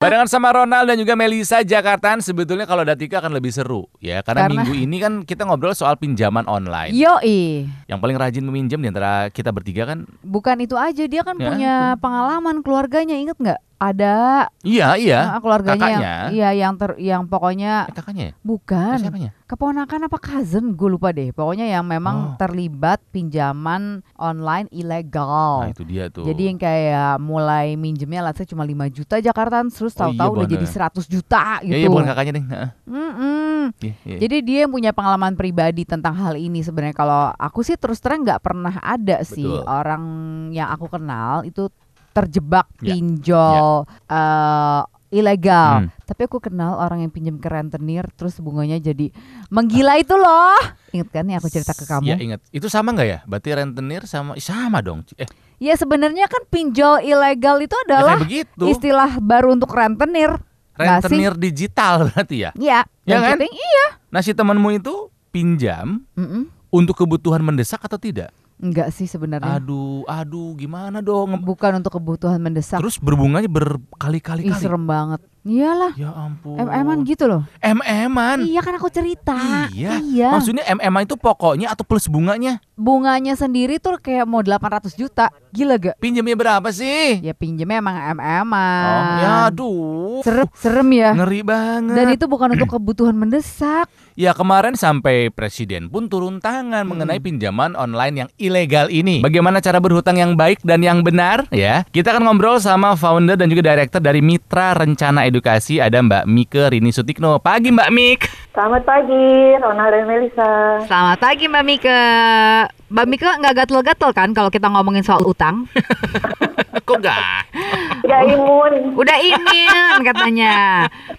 Barengan sama Ronald dan juga Melisa Jakartaan sebetulnya kalau Datika akan lebih seru ya karena, Karena- minggu ini kan kita ngobrol soal pinjaman online. Yoi, Yang paling rajin meminjam di antara kita bertiga kan bukan itu aja dia kan Ya, punya pengalaman keluarganya inget nggak? Ada iya iya keluarganya yang kakaknya. iya yang ter yang pokoknya Eh, kakaknya ya? Eh, bukan siapanya? keponakan apa cousin gue lupa deh. Pokoknya yang Oh. memang terlibat pinjaman online ilegal. Nah itu dia tuh. Jadi yang kayak mulai minjemnya lah cuma 5 juta Jakarta terus Oh, iya, tahu-tahu udah jadi 100 juta ya, gitu. ya bukan kakaknya deh. Heeh. Mm-mm. Iya, iya. Jadi dia yang punya pengalaman pribadi tentang hal ini sebenarnya kalau aku sih terus terang nggak pernah ada sih Betul. orang yang aku kenal itu terjebak Ya. pinjol eh, ilegal. Hmm. Tapi aku kenal orang yang pinjam ke rentenir terus bunganya jadi menggila itu loh. Ingat kan yang aku cerita ke Ya kamu? ingat. Itu sama nggak ya? Berarti rentenir sama sama dong. Eh, Ya sebenarnya kan pinjol ilegal itu ya adalah kayak begitu. istilah baru untuk rentenir. Rentenir digital berarti ya. Iya. Ya yang kan? iya. Nah si temanmu itu pinjam Mm-mm. untuk kebutuhan mendesak atau tidak? Enggak sih sebenarnya. Aduh, aduh, gimana dong? Bukan untuk kebutuhan mendesak. Terus berbunganya berkali-kali Ih kali. serem banget. Iyalah. Ya ampun. MM-an gitu loh. MM-an. Iya kan aku cerita. Iya. Iya. Maksudnya MM itu pokoknya atau plus bunganya? Bunganya sendiri tuh kayak mau 800 juta. Gila gak? Pinjamnya berapa sih? Ya pinjemnya emang Oh, MM-an. ya aduh. Serem, serem ya. Ngeri banget. Dan itu bukan untuk kebutuhan mendesak. Ya kemarin sampai presiden pun turun tangan mengenai pinjaman online yang ilegal ini. Bagaimana cara berhutang yang baik dan yang benar ya? Kita akan ngobrol sama founder dan juga director dari Mitra Rencana Edukasi ada Mbak Mike Rini Sutikno. Pagi Mbak Mik. Selamat pagi, Ronald dan Melisa. Selamat pagi Mbak Mika. Mbak Mika nggak gatel-gatel kan kalau kita ngomongin soal utang? Kok gak? Tidak imun. Udah imun katanya.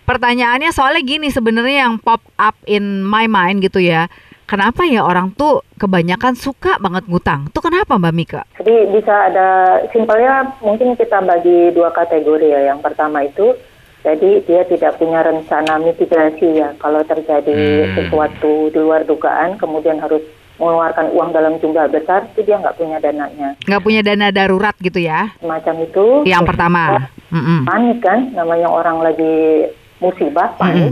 Pertanyaannya soalnya gini sebenarnya yang pop up in my mind gitu ya. Kenapa ya orang tuh kebanyakan suka banget ngutang? Tuh kenapa Mbak Mika? Jadi bisa ada simpelnya mungkin kita bagi dua kategori ya. Yang pertama itu jadi dia tidak punya rencana mitigasi ya. Kalau terjadi Hmm. sesuatu di luar dugaan, kemudian harus mengeluarkan uang dalam jumlah besar, itu dia nggak punya dananya. Nggak punya dana darurat gitu ya? Semacam itu. Yang pertama. Mm-mm. panik kan, namanya orang lagi musibah, panik.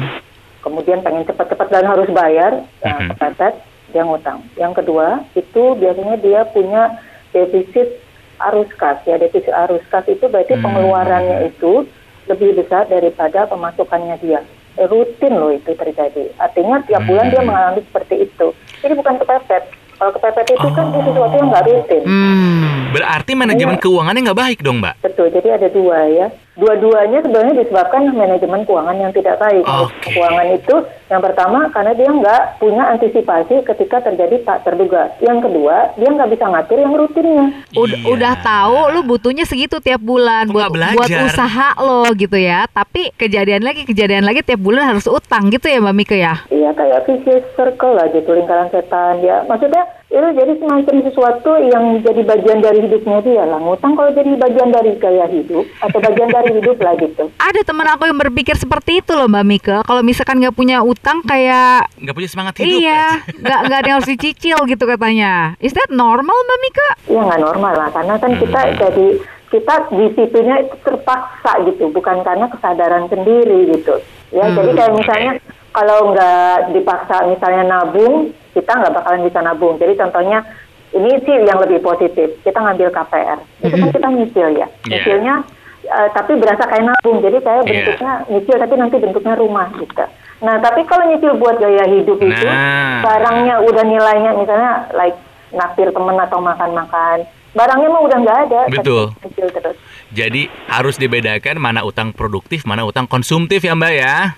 Kemudian pengen cepat-cepat dan harus bayar, ya, Mhm. kepepet, dia ngutang. Yang kedua, itu biasanya dia punya defisit arus kas. Ya, defisit arus kas itu berarti Hmm. pengeluarannya itu lebih besar daripada pemasukannya dia. Rutin loh itu terjadi. Artinya tiap bulan dia Hmm. mengalami seperti itu. Jadi bukan kepepet. Kalau kepepet itu kan itu sesuatu yang nggak rutin. Hmm. Berarti manajemen Iya. keuangannya nggak baik dong Mbak? Betul, jadi ada dua ya. Dua-duanya sebenarnya disebabkan manajemen keuangan yang tidak baik. Oke. Keuangan itu yang pertama karena dia nggak punya antisipasi ketika terjadi tak terduga. Yang kedua, dia nggak bisa ngatur yang rutinnya. Ud- Iya. Udah tahu lu butuhnya segitu tiap bulan Kok buat buat usaha lo gitu ya. Tapi kejadian lagi kejadian lagi tiap bulan harus utang gitu ya Mbak Mika ya. Iya kayak vicious circle lah gitu, lingkaran setan. Ya maksudnya itu jadi semacam sesuatu yang jadi bagian dari hidupnya dia lah. Ngutang kalau jadi bagian dari gaya hidup atau bagian dari hidup lah gitu. Ada teman aku yang berpikir seperti itu loh Mbak Mika. Kalau misalkan nggak punya utang kayak Nggak punya semangat hidup. iya nggak nggak ada yang harus dicicil gitu katanya. Is that normal Mbak Mika? Iya nggak normal lah, karena kan kita jadi kita disiplinnya itu terpaksa gitu, bukan karena kesadaran sendiri gitu. Ya, Hmm, jadi kayak misalnya kalau nggak dipaksa misalnya nabung, kita nggak bakalan bisa nabung. Jadi contohnya ini sih yang lebih positif, kita ngambil KPR, itu kan kita nyicil ya, Iya. nyicilnya eh, tapi berasa kayak nabung, jadi kayak Iya. bentuknya nyicil tapi nanti bentuknya rumah gitu. Nah tapi kalau nyicil buat gaya hidup itu Nah. barangnya udah nilainya misalnya like naktir temen atau makan-makan barangnya mah udah nggak ada Betul. terus Jadi harus dibedakan mana utang produktif, mana utang konsumtif ya Mbak ya.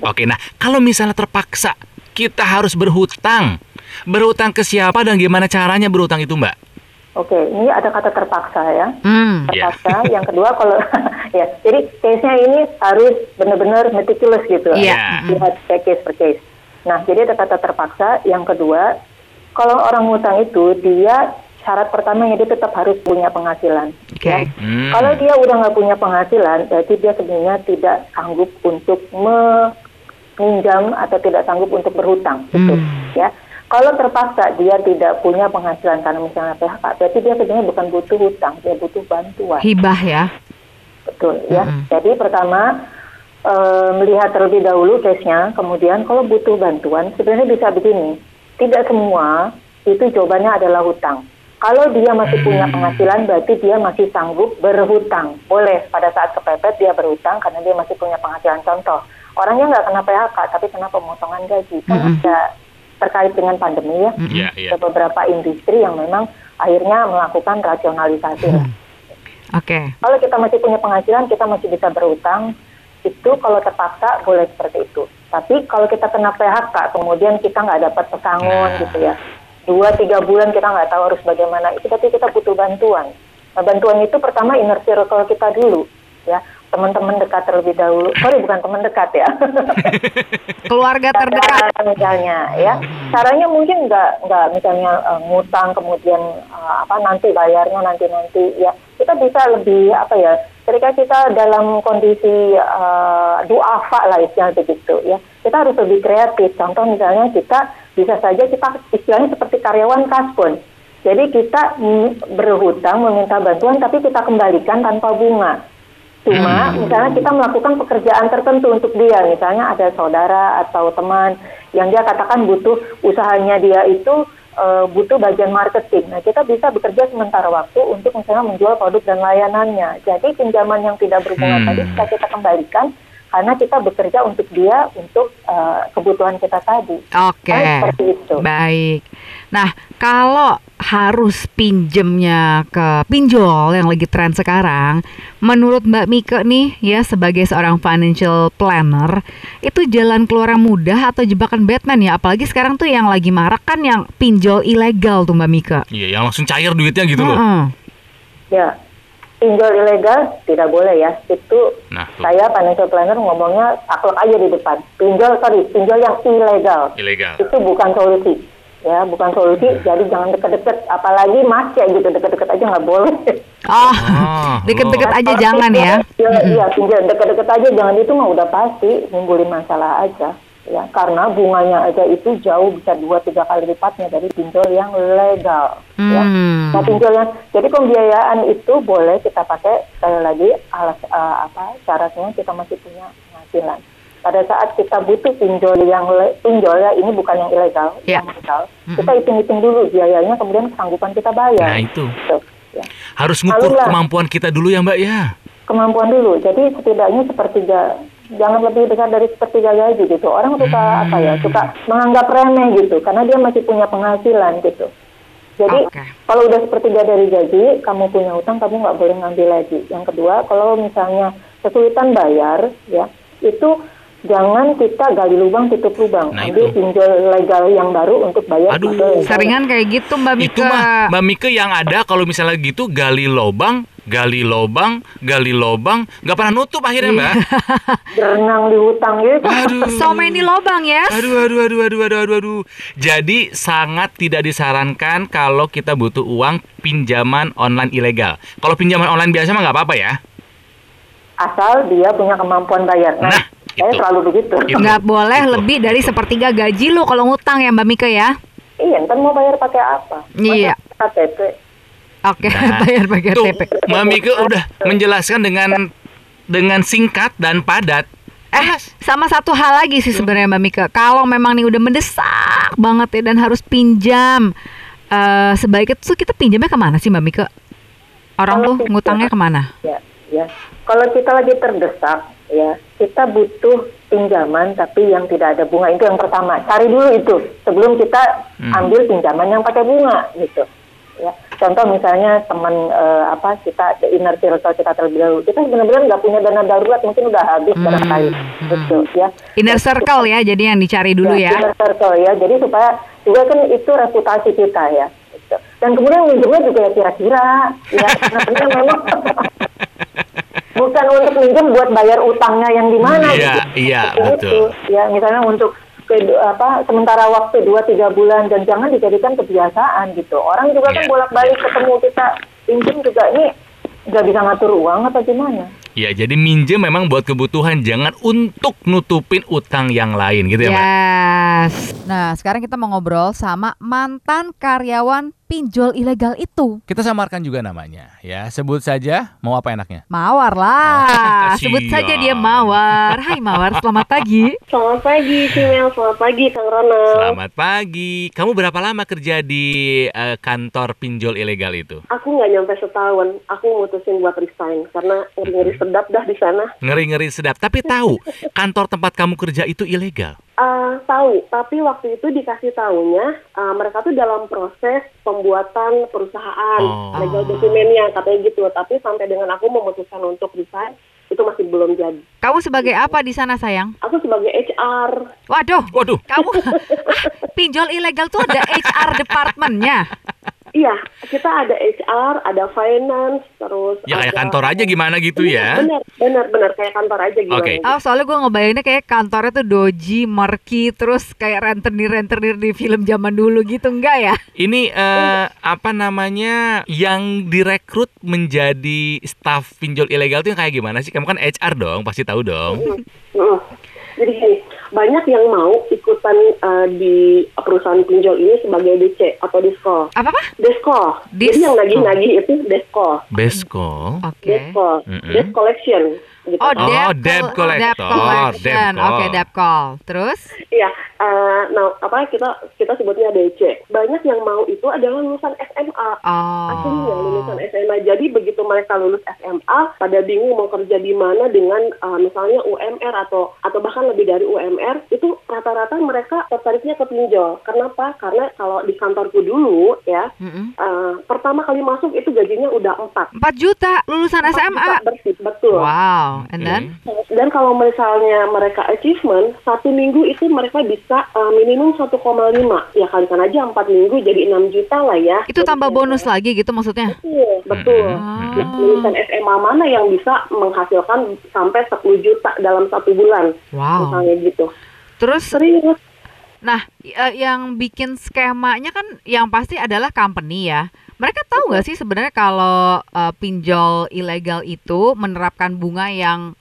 Oke, nah kalau misalnya terpaksa kita harus berhutang, berhutang ke siapa dan gimana caranya berhutang itu Mbak? oke ini ada kata terpaksa ya Hmm. Iya. terpaksa yang kedua kalau ya jadi case nya ini harus benar-benar meticulous gitu Iya. lihat case per case nah jadi ada kata terpaksa yang kedua kalau orang ngutang itu dia syarat pertamanya dia tetap harus punya penghasilan Oke. ya. Hmm. Kalau dia udah nggak punya penghasilan, berarti dia sebenarnya tidak sanggup untuk meminjam atau tidak sanggup untuk berhutang, gitu. Ya, kalau terpaksa dia tidak punya penghasilan karena misalnya PHK, berarti dia sebenarnya bukan butuh hutang, dia butuh bantuan. Hibah ya. betul ya. Mm-mm. Jadi pertama eh, melihat terlebih dahulu case-nya, kemudian kalau butuh bantuan sebenarnya bisa begini. Tidak semua itu jawabannya adalah hutang. Kalau dia masih punya penghasilan berarti dia masih sanggup berhutang. Boleh pada saat kepepet dia berhutang karena dia masih punya penghasilan. Contoh, orangnya nggak kena PHK tapi kena pemotongan gaji. Kan Mm-mm. ada terkait dengan pandemi ya. Iya, iya. Ada beberapa industri yang memang akhirnya melakukan rasionalisasi lah. Oke. Kalau kita masih punya penghasilan, kita masih bisa berhutang. Itu kalau terpaksa boleh seperti itu. Tapi kalau kita kena PHK, kemudian kita nggak dapat pesangon Nah. gitu ya. Dua tiga bulan kita nggak tahu harus bagaimana. Itu berarti kita butuh bantuan. Nah, bantuan itu pertama inner circle kita dulu, ya teman-teman dekat terlebih dahulu. Sorry bukan teman dekat ya. Keluarga terdekat. Misalnya ya caranya mungkin nggak nggak misalnya eh, ngutang kemudian eh, apa nanti bayarnya nanti nanti ya kita bisa lebih apa ya ketika kita dalam kondisi uh, duafa lah istilahnya begitu ya kita harus lebih kreatif contoh misalnya kita bisa saja kita istilahnya seperti karyawan kasbon jadi kita berhutang meminta bantuan tapi kita kembalikan tanpa bunga Cuma misalnya kita melakukan pekerjaan tertentu untuk dia, misalnya ada saudara atau teman yang dia katakan butuh usahanya dia itu eh, butuh bagian marketing. Nah, kita bisa bekerja sementara waktu untuk misalnya menjual produk dan layanannya. Jadi pinjaman yang tidak berbunga Hmm. tadi bisa kita kembalikan karena kita bekerja untuk dia untuk eh, kebutuhan kita tadi. Oke. Kan seperti itu. Baik. Nah, kalau harus pinjemnya ke pinjol yang lagi tren sekarang, menurut Mbak Mika nih ya sebagai seorang financial planner, itu jalan keluar yang mudah atau jebakan Batman ya? Apalagi sekarang tuh yang lagi marak kan yang pinjol ilegal tuh Mbak Mika. Iya, yang langsung cair duitnya gitu loh. Heeh. Ya, pinjol ilegal tidak boleh ya. Itu Nah, tuh. saya financial planner ngomongnya taklek aja di depan. Pinjol sorry, pinjol yang ilegal. Ilegal. Itu bukan solusi. Ya, bukan solusi. Jadi jangan deket-deket. Apalagi mas ya gitu deket-deket aja nggak boleh. Oh, Oh, deket-deket aja jangan ya. Ya, iya, pinjol deket-deket aja jangan itu mah udah pasti nimbulin masalah aja. Ya, karena bunganya aja itu jauh bisa dua tiga kali lipatnya dari pinjol yang legal. Ya. Hmm. Nah, pinjol yang jadi pembiayaan itu boleh kita pakai sekali lagi alas eh, apa syaratnya kita masih punya penghasilan. Pada saat kita butuh pinjol yang le- pinjol ya ini bukan yang ilegal, Ya. yang legal. Kita hitung-hitung dulu biayanya kemudian kesanggupan kita bayar. Nah, itu. Gitu, ya. Harus ngukur Lalu kemampuan kita dulu ya, Mbak ya. Kemampuan dulu. Jadi setidaknya sepertiga jangan lebih besar dari sepertiga gaji gitu. Orang suka Hmm. apa ya? Suka menganggap remeh gitu karena dia masih punya penghasilan gitu. Jadi Oke. kalau udah sepertiga dari gaji, kamu punya utang, kamu nggak boleh ngambil lagi. Yang kedua, kalau misalnya kesulitan bayar, ya itu jangan kita gali lubang tutup lubang. Nah, Ambil itu. pinjol legal yang baru untuk bayar. Aduh. Seringan kayak gitu Mbak Mika. Itu mah Mbak Mika yang ada kalau misalnya gitu gali lobang, gali lobang, gali lobang, nggak pernah nutup akhirnya, Mbak. berenang di hutang gitu. Aduh. So many lobang ya. Aduh, aduh, aduh, aduh, aduh, aduh, aduh. Jadi sangat tidak disarankan kalau kita butuh uang pinjaman online ilegal. Kalau pinjaman online biasa mah nggak apa-apa ya. Asal dia punya kemampuan bayar. Nah, Nah, saya itu. selalu begitu. Itu. Nggak boleh Itu, lebih dari itu. sepertiga gaji lu kalau ngutang ya Mbak Mika ya. Iya, ntar mau bayar pakai apa? Iya. KTP. Oke, Nah, bayar pakai Tuh, TP. Mbak Mika udah menjelaskan dengan dengan singkat dan padat. Eh, sama satu hal lagi sih sebenarnya Mbak Mika. Kalau memang nih udah mendesak banget ya dan harus pinjam, eh sebaiknya tuh kita pinjamnya ke mana sih Mbak Mika? Orang Kalau tuh pinjam- ngutangnya ke mana? Ya, ya. Kalau kita lagi terdesak, ya, kita butuh pinjaman tapi yang tidak ada bunga. Itu yang pertama. Cari dulu itu sebelum kita Hmm. ambil pinjaman yang pakai bunga, gitu. Ya, contoh misalnya teman eh, apa kita inner circle kita terlebih dahulu. Kita benar-benar nggak punya dana darurat, mungkin udah habis Hmm, barangkali, hmm. gitu, ya. Inner circle ya, jadi yang dicari dulu ya. inner circle ya. Jadi supaya juga kan itu reputasi kita ya. gitu. Dan kemudian minjemnya juga ya kira-kira, ya karena memang bukan untuk minjem buat bayar utangnya yang di mana. Iya, gitu. iya, Seperti betul. Ya misalnya untuk apa sementara waktu 2 3 bulan dan jangan dijadikan kebiasaan gitu. Orang juga kan Iya. bolak-balik ketemu kita pinjam juga ini nggak bisa ngatur uang atau gimana? Ya, jadi minjem memang buat kebutuhan, jangan untuk nutupin utang yang lain gitu ya, Mbak. Yes. Nah, sekarang kita mau ngobrol sama mantan karyawan pinjol ilegal itu. Kita samarkan juga namanya ya. Sebut saja mau apa enaknya? Mawar lah. Ah, Sebut saja dia Mawar. Hai Mawar, selamat pagi. Selamat pagi, Cimel. Selamat pagi, Kang Rona. Selamat pagi. Kamu berapa lama kerja di eh, kantor pinjol ilegal itu? Aku nggak nyampe setahun. Aku mutusin buat resign karena ngeri-ngeri sedap dah di sana. Ngeri-ngeri sedap. Tapi tahu kantor tempat kamu kerja itu ilegal. Ah, tahu, tapi waktu itu dikasih tahunya ah, mereka tuh dalam proses pembuatan perusahaan, Oh. legal dokumennya katanya gitu. Tapi sampai dengan aku memutuskan untuk resign itu masih belum jadi. Kamu sebagai apa di sana sayang? Aku sebagai HR. Waduh, Waduh. kamu ah, pinjol ilegal tuh ada HR departmentnya. Iya, kita ada HR, ada finance, terus Ya kayak ada- kantor aja gimana gitu ya. Benar, benar, benar kayak kantor aja gimana. Oke. Oh, soalnya gue ngebayanginnya kayak kantornya tuh doji, murky, terus kayak rentenir-rentenir di film zaman dulu gitu, enggak ya? Ini eh, apa namanya yang direkrut menjadi staff pinjol ilegal itu yang kayak gimana sih? Kamu kan HR dong, pasti tahu dong. Mm. Jadi gini, banyak yang mau ikutan uh, di perusahaan pinjol ini sebagai DC atau disko. Apa-apa? Desko. Dis- Jadi yang nagih-nagih itu desko. Besko. Oke. Desko. Mm-mm. Debt collection. Gitu. Oh, Oh, debt, col- debt collector, collection. debt call. Oke, debt call. Terus? Iya, uh, nah apa kita kita sebutnya DC. Banyak yang mau itu adalah lulusan SMA. Aslinya Oh. lulusan SMA. Jadi begitu mereka lulus SMA, pada bingung mau kerja di mana dengan uh, misalnya UMR atau atau bahkan lebih dari UMR, itu rata-rata mereka tertariknya ke pinjol. Kenapa? Karena kalau di kantorku dulu ya, Mm-mm. uh, pertama kali masuk itu gajinya udah 4. 4 juta lulusan SMA. bersih, betul. Wow. And Oke. then? Dan kalau misalnya mereka achievement, satu minggu itu mereka bisa uh, minimum 1,5. Ya kalikan aja 4 minggu jadi 6 juta lah ya. Itu tambah bonus lagi gitu maksudnya? Iya, betul. Ah. Nah, lulusan SMA mana yang bisa menghasilkan sampai 10 juta dalam satu bulan, Wow. misalnya gitu. Terus Serius. Nah, eh, yang bikin skemanya kan yang pasti adalah company ya. Mereka tahu nggak sih sebenarnya kalau eh, pinjol ilegal itu menerapkan bunga yang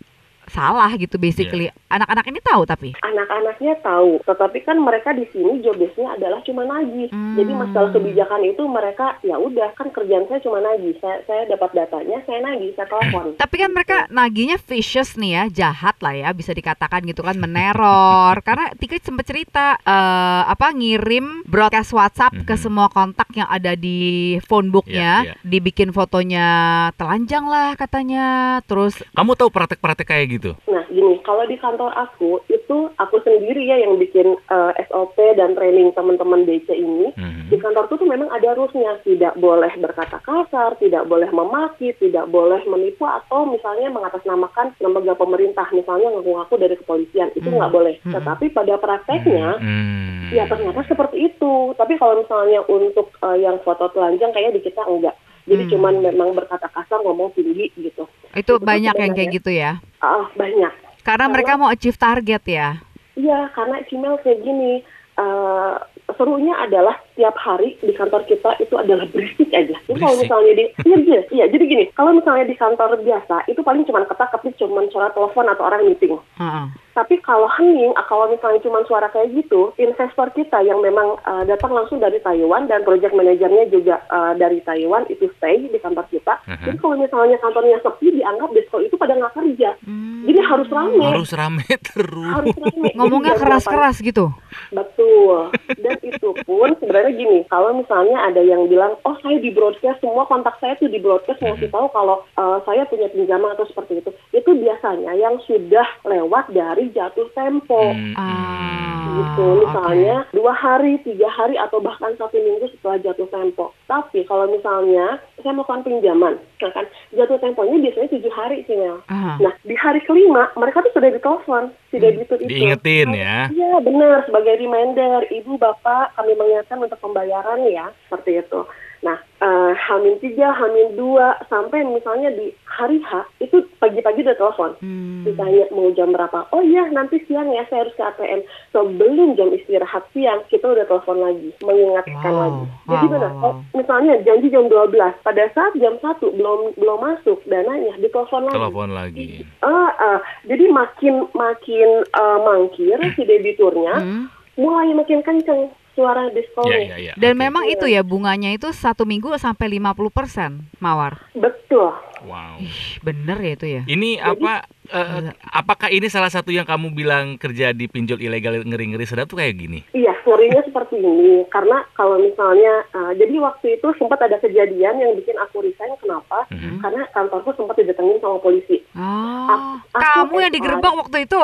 salah gitu basically. Anak-anak ini tahu tapi. Anak-anaknya tahu, tetapi kan mereka di sini job desk-nya adalah cuma nagih. Hmm. Jadi masalah kebijakan itu mereka ya udah kan kerjaan saya cuma nagih. Saya, saya dapat datanya, saya nagih, saya telepon. Tapi kan mereka naginya vicious nih ya, jahat lah ya bisa dikatakan gitu kan meneror. Karena Tika sempat cerita eh, apa ngirim broadcast WhatsApp ke Mhm. semua kontak yang ada di phone booknya, Iya, iya. dibikin fotonya telanjang lah katanya. Terus Kamu tahu praktek-praktek kayak gitu? Nah, gini, kalau di kantor aku itu aku sendiri ya yang bikin eh, SOP dan training teman-teman DC ini. Mhm. Di kantorku tuh memang ada rulesnya, tidak boleh berkata kasar, tidak boleh memaki, tidak boleh menipu atau misalnya mengatasnamakan lembaga pemerintah, misalnya ngaku-ngaku dari kepolisian, itu Hmm. nggak boleh. Hmm. Tetapi pada prakteknya, Hmm. ya ternyata seperti itu. Tapi kalau misalnya untuk eh, yang foto telanjang kayaknya di kita enggak. Jadi Hmm. cuman memang berkata kasar, ngomong tinggi gitu. itu Itu banyak yang kayak gitu ya. Ah, banyak. Karena Karena- mereka mau achieve target ya. Iya, karena Cimel kayak gini. eh, serunya adalah tiap hari di kantor kita itu adalah berisik aja. Jadi kalau misalnya di iya, iya, iya, jadi gini, kalau misalnya di kantor biasa itu paling cuma ketak-ketik cuma suara telepon atau orang meeting. Heeh. Tapi kalau hening, ah, kalau misalnya cuma suara kayak gitu, investor kita yang memang eh, datang langsung dari Taiwan dan project manajernya juga eh, dari Taiwan itu stay di kantor kita. Mhm. Jadi kalau misalnya kantornya sepi, dianggap desko itu pada nggak kerja. Hmm. Jadi harus rame. Harus rame terus. Harus rame. Ngomongnya keras-keras gitu. Betul. Dan itu pun sebenarnya gini, kalau misalnya ada yang bilang, oh saya di broadcast, semua kontak saya tuh di broadcast ngasih tahu kalau uh, saya punya pinjaman atau seperti itu. Itu biasanya yang sudah lewat dari jatuh tempo. Hmm, Ah. Gitu, misalnya dua hari, tiga hari, atau bahkan satu minggu setelah jatuh tempo. Tapi kalau misalnya saya melakukan pinjaman, nah kan jatuh temponya biasanya tujuh hari sih Mel. Ah. Nah di hari kelima mereka tuh sudah ditelepon, sudah gitu itu. Diingetin ya. Iya benar sebagai reminder ibu bapak kami mengingatkan untuk pembayaran ya seperti itu. Nah eh, Hamin tiga, Hamin dua sampai misalnya di hari H itu pagi-pagi udah telepon Hmm. ditanya mau jam berapa. Oh iya nanti siang ya saya harus ke ATM. Sebelum jam istirahat siang kita udah telepon lagi mengingatkan Wow. lagi. Jadi Wow, benar. Oh, misalnya janji jam 12 pada saat jam 1 belum belum masuk dananya ditelepon lagi. Telepon lagi. Ah, ah. jadi makin makin eh, mangkir si debiturnya Hmm. mulai makin kenceng suara diskon. Iya, iya, iya. Dan Oke. memang itu ya bunganya itu satu minggu sampai 50% mawar. Betul. Wow. Ih, bener ya itu ya. Ini apa? eh, Gila. apakah ini salah satu yang kamu bilang kerja di pinjol ilegal ngeri-ngeri sedap tuh kayak gini? Iya, ngerinya seperti ini. Karena kalau misalnya, uh, jadi waktu itu sempat ada kejadian yang bikin aku resign. Kenapa? Mhm. Karena kantorku sempat didatengin sama polisi. Oh, aku kamu yang digerebek waktu itu.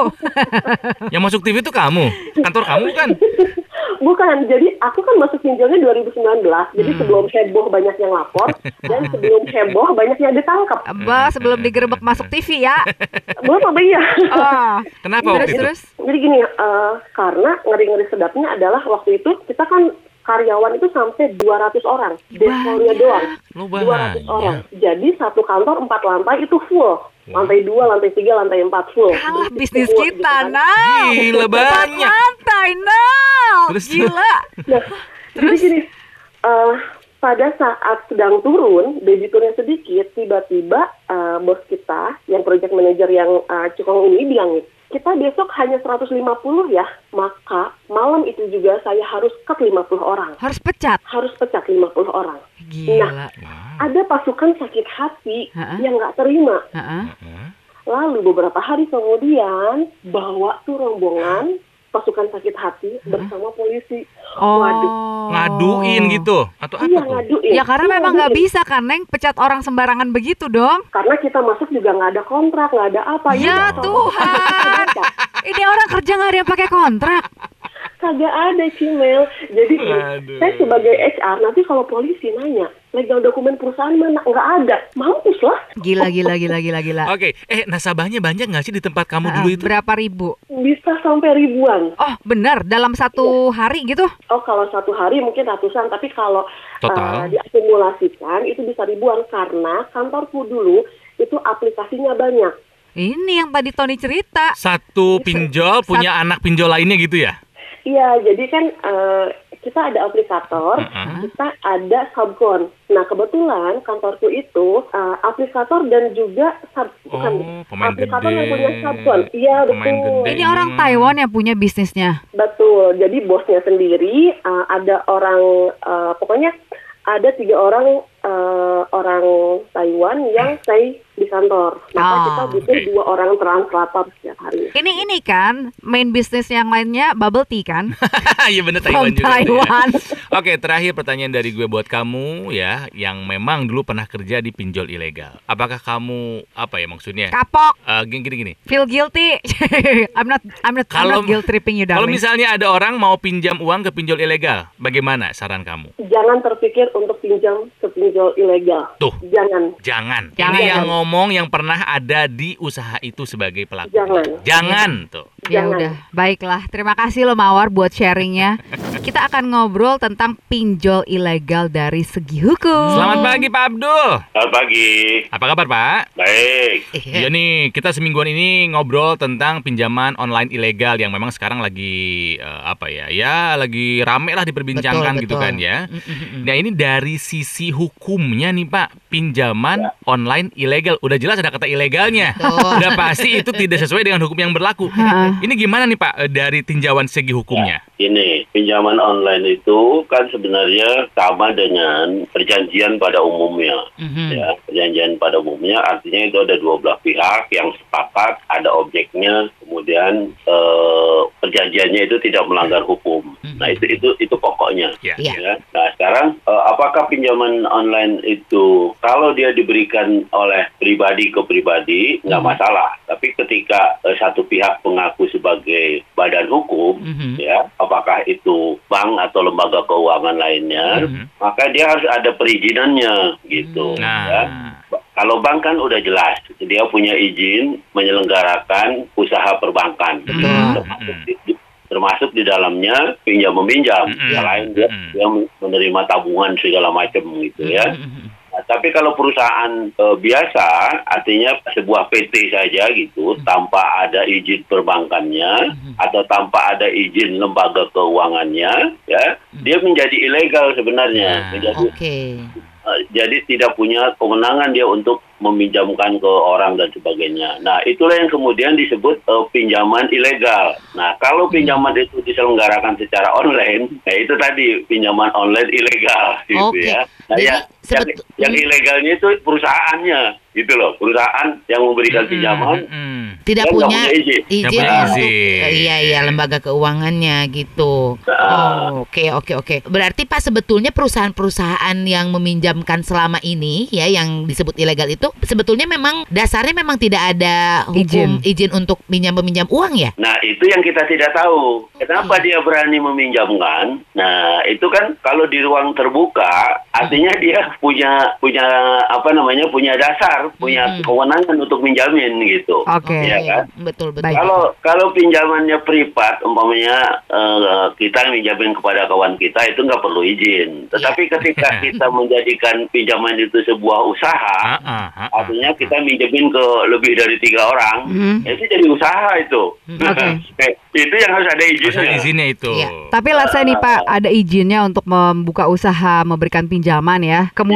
Yang masuk TV itu kamu, kantor kamu kan? Bukan, jadi aku kan masuk pinjolnya 2019. Jadi Hmm. sebelum heboh banyak yang lapor dan sebelum heboh banyak yang ditangkap. Abah sebelum digerebek masuk TV ya. Belum apa iya? Oh. Kenapa terus waktu itu? terus. Jadi gini, eh, karena ngeri-ngeri sedapnya adalah waktu itu kita kan karyawan itu sampai 200 orang. Deskolnya doang. Lu 200 orang. banyak. Jadi satu kantor empat lantai itu full. Lantai dua, lantai tiga, lantai empat full. Kalah bisnis full, kita, gitu kan. nah. Gila banyak. Lantai, nah. Terus- Gila. Nah, jadi gini, eh, pada saat sedang turun, debiturnya sedikit, tiba-tiba eh, bos kita, yang project manager yang eh, Cukong ini bilang nih, kita besok hanya 150 ya, maka malam itu juga saya harus cut 50 orang. Harus pecat. Harus pecat 50 orang. Gila. Wow. Ada pasukan sakit hati Ha-ha. yang nggak terima. Heeh. Heeh. Lalu beberapa hari kemudian bawa tuh rombongan pasukan sakit hati bersama polisi. Oh. Waduh. Ngaduin gitu atau apa Iya tuh? ngaduin. Ya karena Iya, memang nggak bisa kan, Neng, pecat orang sembarangan begitu dong. Karena kita masuk juga nggak ada kontrak, nggak ada apa. Ya udah, Tuhan. Ini orang kerja nggak ada yang pakai kontrak. Kagak ada Cimel. Jadi Aduh. saya sebagai HR nanti kalau polisi nanya legal dokumen perusahaan mana nggak ada, mampus lah. Gila, gila, gila, gila, gila. Oke, eh nasabahnya banyak nggak sih di tempat kamu Ah, dulu itu? Berapa ribu? Bisa sampai ribuan. Oh, benar. Dalam satu hari gitu? Oh kalau satu hari mungkin ratusan, tapi kalau Total? eh, diakumulasikan itu bisa ribuan karena kantorku dulu itu aplikasinya banyak. Ini yang tadi Tony cerita. Satu pinjol punya anak pinjol lainnya gitu ya? Iya, jadi kan eh, kita ada aplikator, Heeh. kita ada subkon. Nah kebetulan kantorku itu eh, aplikator dan juga sub, bukan Oh, pemain aplikator gede. yang punya subkon. Iya Pemain betul. gede. Ini orang Taiwan yang punya bisnisnya. Betul. Jadi bosnya sendiri eh, ada orang eh, pokoknya ada tiga orang eh, orang Taiwan yang stay di kantor. Maka Ah, kita butuh dua orang translator hari. Ini ini kan main bisnis yang lainnya bubble tea kan? Iya bener From Taiwan juga. tuh ya. Taiwan. Oke, terakhir pertanyaan dari gue buat kamu ya, yang memang dulu pernah kerja di pinjol ilegal. Apakah kamu apa ya maksudnya? Kapok. Eh, gini gini gini. Feel guilty. I'm not I'm not, I'm Kalau not guilt tripping you kalau misalnya ada orang mau pinjam uang ke pinjol ilegal, bagaimana saran kamu? Jangan terpikir untuk pinjam ke pinjol ilegal. Tuh. Jangan. Jangan. Jangan. Ini yang ngomong yang pernah ada di usaha itu sebagai pelaku. Jangan. Jangan tuh. Ya Jangan. udah, baiklah. Terima kasih lo Mawar buat sharingnya. Kita akan ngobrol tentang pinjol ilegal dari segi hukum. Selamat pagi Pak Abdul. Selamat pagi. Apa kabar Pak? Baik. Iya nih, kita semingguan ini ngobrol tentang pinjaman online ilegal yang memang sekarang lagi eh, apa ya? Ya, lagi rame lah diperbincangkan Betul, gitu betul. kan ya. Mm, mm, mm. Nah, ini dari sisi hukumnya nih Pak, pinjaman online ilegal. Udah jelas ada kata ilegalnya. Betul. Udah pasti itu tidak sesuai dengan hukum yang berlaku. Ini gimana nih Pak eh, dari tinjauan segi hukumnya? Ini pinjaman online itu kan sebenarnya sama dengan perjanjian pada umumnya. Mhm. Ya, perjanjian pada umumnya artinya itu ada dua belah pihak yang sepakat, ada objeknya, kemudian eh, perjanjiannya itu tidak melanggar hukum. Nah itu itu itu pokoknya. Ya. Iya. Ya. Nah sekarang eh, apakah pinjaman online itu kalau dia diberikan oleh pribadi ke pribadi nggak Hmm. masalah, tapi ketika eh, satu pihak mengaku sebagai badan hukum, Mhm. ya apakah itu bank atau lembaga keuangan lainnya, Mhm. maka dia harus ada perizinannya gitu. Nah, ya. Ba- Kalau bank kan udah jelas, dia punya izin menyelenggarakan usaha perbankan. Betul. Termasuk di, termasuk di dalamnya pinjam meminjam. Mm-mm. Selain dia, Mm-mm. dia menerima tabungan segala macam gitu ya. Mhm. Nah, tapi kalau perusahaan eh, biasa, artinya sebuah PT saja gitu, tanpa ada izin perbankannya atau tanpa ada izin lembaga keuangannya, ya, dia menjadi ilegal sebenarnya. Nah. Menjadi Oke. Eh, jadi tidak punya kewenangan dia untuk meminjamkan ke orang dan sebagainya. Nah, itulah yang kemudian disebut eh, pinjaman ilegal. Nah, kalau pinjaman itu diselenggarakan secara online, ya itu tadi pinjaman online ilegal gitu Oke. ya. Nah, Jadi, ya, yang, sebet- yang ilegalnya itu perusahaannya gitu loh, perusahaan yang memberikan pinjaman Mm-mm. tidak Dia nggak punya punya izin. izin untuk izin. iya iya lembaga keuangannya gitu. Nah. Oh, oke oke oke. Berarti Pak sebetulnya perusahaan-perusahaan yang meminjamkan selama ini ya yang disebut ilegal itu sebetulnya memang dasarnya memang tidak ada hukum izin, untuk minjam peminjam uang ya? Nah, itu yang kita tidak tahu. Kenapa dia berani meminjamkan? Nah, itu kan kalau di ruang terbuka, artinya dia punya punya apa namanya? punya dasar, punya Hmm. kewenangan untuk minjamin gitu. Oke. Iya kan? Betul betul. Kalau kalau pinjamannya privat, umpamanya eh, kita minjamin kepada kawan kita itu nggak perlu izin. Tetapi ketika kita menjadikan pinjaman itu sebuah usaha, Ah, ah, ah, artinya kita minjemin ke lebih dari tiga orang, ya itu jadi usaha itu. Oke. Eh, itu yang harus ada Harus ada izinnya. izinnya itu. Iya. Tapi let's say nih Pak, ada izinnya untuk membuka usaha, memberikan pinjaman ya. Kemudian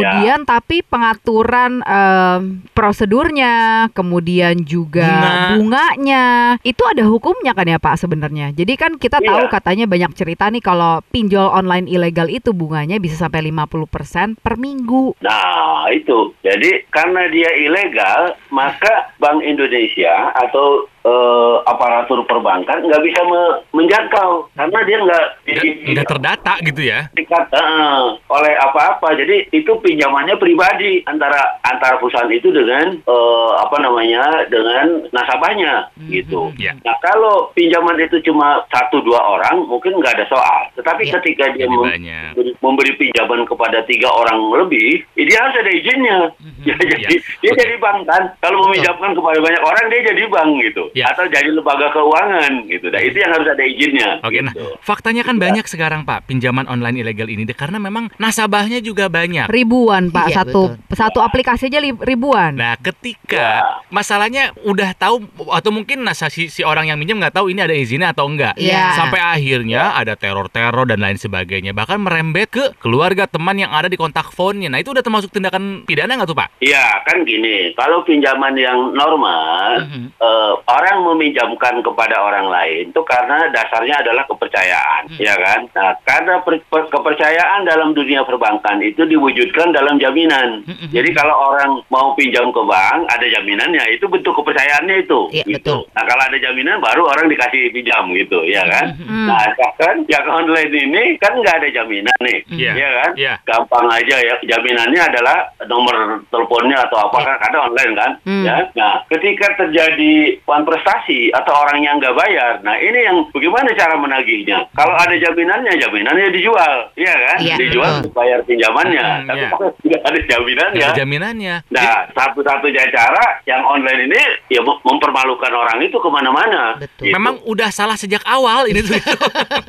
tapi pengaturan em, prosedurnya, kemudian juga Bunga. bunganya, itu ada hukumnya kan ya Pak sebenarnya. Jadi kan kita Iya. tahu katanya banyak cerita nih kalau pinjol online ilegal itu bunganya bisa sampai 50% per minggu. Nah, itu. Jadi karena dia ilegal, maka Bank Indonesia atau eh, aparatur perbankan nggak bisa me- menjangkau karena dia nggak Nggak nggak terdata gitu ya. dikat eh, oleh apa-apa. Jadi itu pinjamannya pribadi antara antara perusahaan itu dengan eh, apa namanya dengan nasabahnya gitu. Ya. Nah kalau pinjaman itu cuma satu dua orang mungkin nggak ada soal. Tetapi Ya. ketika dia mem- banyak. memberi, pinjaman kepada tiga orang lebih, dia harus ada izinnya. Ya, jadi dia Oke. jadi bank kan. Kalau meminjamkan kepada banyak orang dia jadi bank gitu. Ya. Atau jadi lembaga keuangan gitu. Nah itu yang harus ada izinnya. Oke, nah gitu. faktanya kan banyak sekarang Pak pinjaman online ilegal ini deh, karena memang nasabahnya juga banyak. Ribuan Pak, Iya, satu betul. satu aplikasi aja ribuan. Nah, ketika masalahnya udah tahu atau mungkin nah, si, si orang yang minjem nggak tahu ini ada izinnya atau enggak. Iya. Sampai akhirnya ada teror-teror dan lain sebagainya. Bahkan merembet ke keluarga teman yang ada di kontak phone-nya. Nah, itu udah termasuk tindakan pidana nggak tuh, Pak? Iya kan gini, kalau pinjaman yang normal, Mhm. eh, orang meminjamkan kepada orang lain itu karena dasarnya adalah kepercayaan, Hmm. ya kan? Nah, karena per- per- kepercayaan dalam dunia perbankan itu diwujudkan dalam jaminan. Mhm. Jadi kalau orang mau pinjam ke bank, ada jaminannya, itu bentuk kepercayaannya itu. Iya, gitu. betul. Nah, kalau ada jaminan, baru orang dikasih pinjam gitu, ya kan? Hmm. Nah, kan yang online ini kan nggak ada jaminan nih, Iya. ya kan? Iya. gampang aja ya jaminannya adalah nomor teleponnya atau apa kan karena online kan Hmm. ya nah ketika terjadi prestasi atau orang yang nggak bayar nah ini yang bagaimana cara menagihnya kalau ada jaminannya jaminannya dijual iya kan Iya, dijual betul. untuk bayar pinjamannya Hmm, tapi iya. kalau tidak ada jaminannya ada jaminannya. nah satu-satunya cara yang online ini ya mem- mempermalukan orang itu ke mana-mana Betul. Gitu. Memang udah salah sejak awal ini tuh.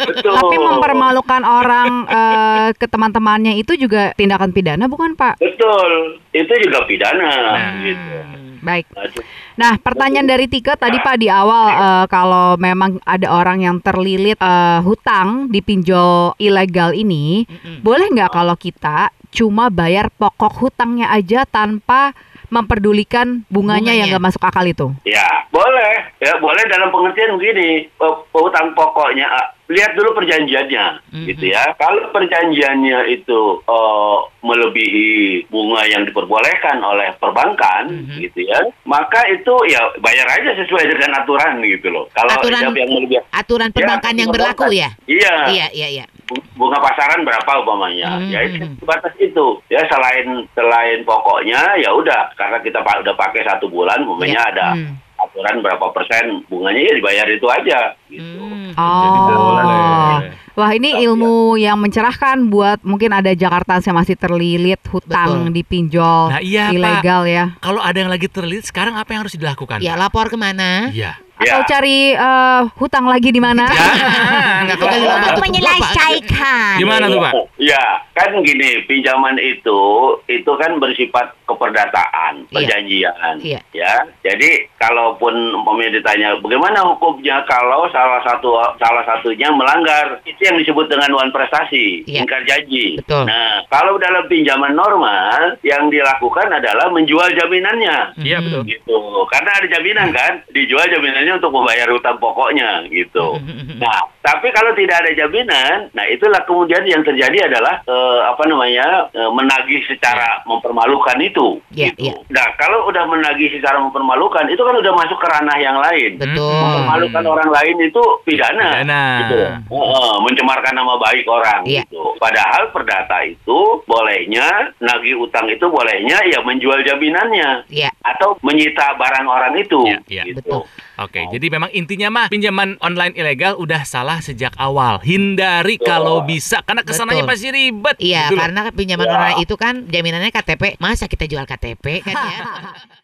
betul Tapi mempermalukan orang eh, ke teman-temannya itu juga tindakan pidana bukan Pak? betul itu juga pidana Nah. gitu Baik. Nah, pertanyaan dari Tika tadi Pak di awal eh, kalau memang ada orang yang terlilit eh, hutang di pinjol ilegal ini, Mhm. boleh nggak kalau kita cuma bayar pokok hutangnya aja tanpa memperdulikan bunganya, yang Bunganya. nggak masuk akal itu? Ya, boleh. Ya, boleh dalam pengertian begini. Pe- Utang pokoknya, lihat dulu perjanjiannya, Mhm. gitu ya. Kalau perjanjiannya itu eh, melebihi bunga yang diperbolehkan oleh perbankan, Mhm. gitu ya, maka itu ya bayar aja sesuai dengan aturan gitu loh. Kalau Aturan- yang melebihi Aturan perbankan Ya, yang berlaku ya? Iya. Iya, iya, iya. bu- bunga pasaran berapa umpamanya Hmm. ya itu sebatas itu ya selain selain pokoknya ya udah karena kita udah pakai satu bulan umpamanya Ya. ada Hmm. Aturan berapa persen bunganya ya dibayar itu aja gitu Hmm. Oh. Wah, ini ilmu yang mencerahkan buat mungkin ada Jakarta yang masih terlilit hutang Betul. di pinjol Nah, iya, Pak. ilegal ya. Kalau ada yang lagi terlilit, sekarang apa yang harus dilakukan? Ya, Pak? lapor ke mana? Iya. Atau Ya. cari eh, hutang lagi di mana? Ya, tahu. kan menyelesaikan. Gimana tuh, Pak? ya kan gini, pinjaman itu itu kan bersifat keperdataan, Iya. perjanjian, Iya. ya. Jadi kalaupun umpamanya ditanya bagaimana hukumnya kalau salah satu salah satunya melanggar, itu yang disebut dengan wan prestasi, Iya. ingkar janji. Betul. Nah, kalau dalam pinjaman normal yang dilakukan adalah menjual jaminannya. Iya betul. gitu karena ada jaminan kan dijual jaminannya untuk membayar hutang pokoknya gitu nah tapi kalau tidak ada jaminan nah itulah kemudian yang terjadi adalah eh, apa namanya eh, menagih secara mempermalukan itu Iya, gitu iya. nah kalau udah menagih secara mempermalukan itu kan udah masuk ke ranah yang lain Betul. mempermalukan orang lain itu pidana, Pidana. gitu Heeh, mencemarkan nama baik orang Iya. gitu padahal perdata itu bolehnya nagih utang itu bolehnya ya menjual jaminannya Iya. atau menyita barang orang itu Iya, iya. gitu. Betul. Oke, jadi memang intinya mah pinjaman online ilegal udah salah sejak awal. Hindari kalau bisa karena ke sananya Betul. pasti ribet. Iya, gitu karena pinjaman Ya. online itu kan jaminannya KTP. Masa kita jual KTP kan ya?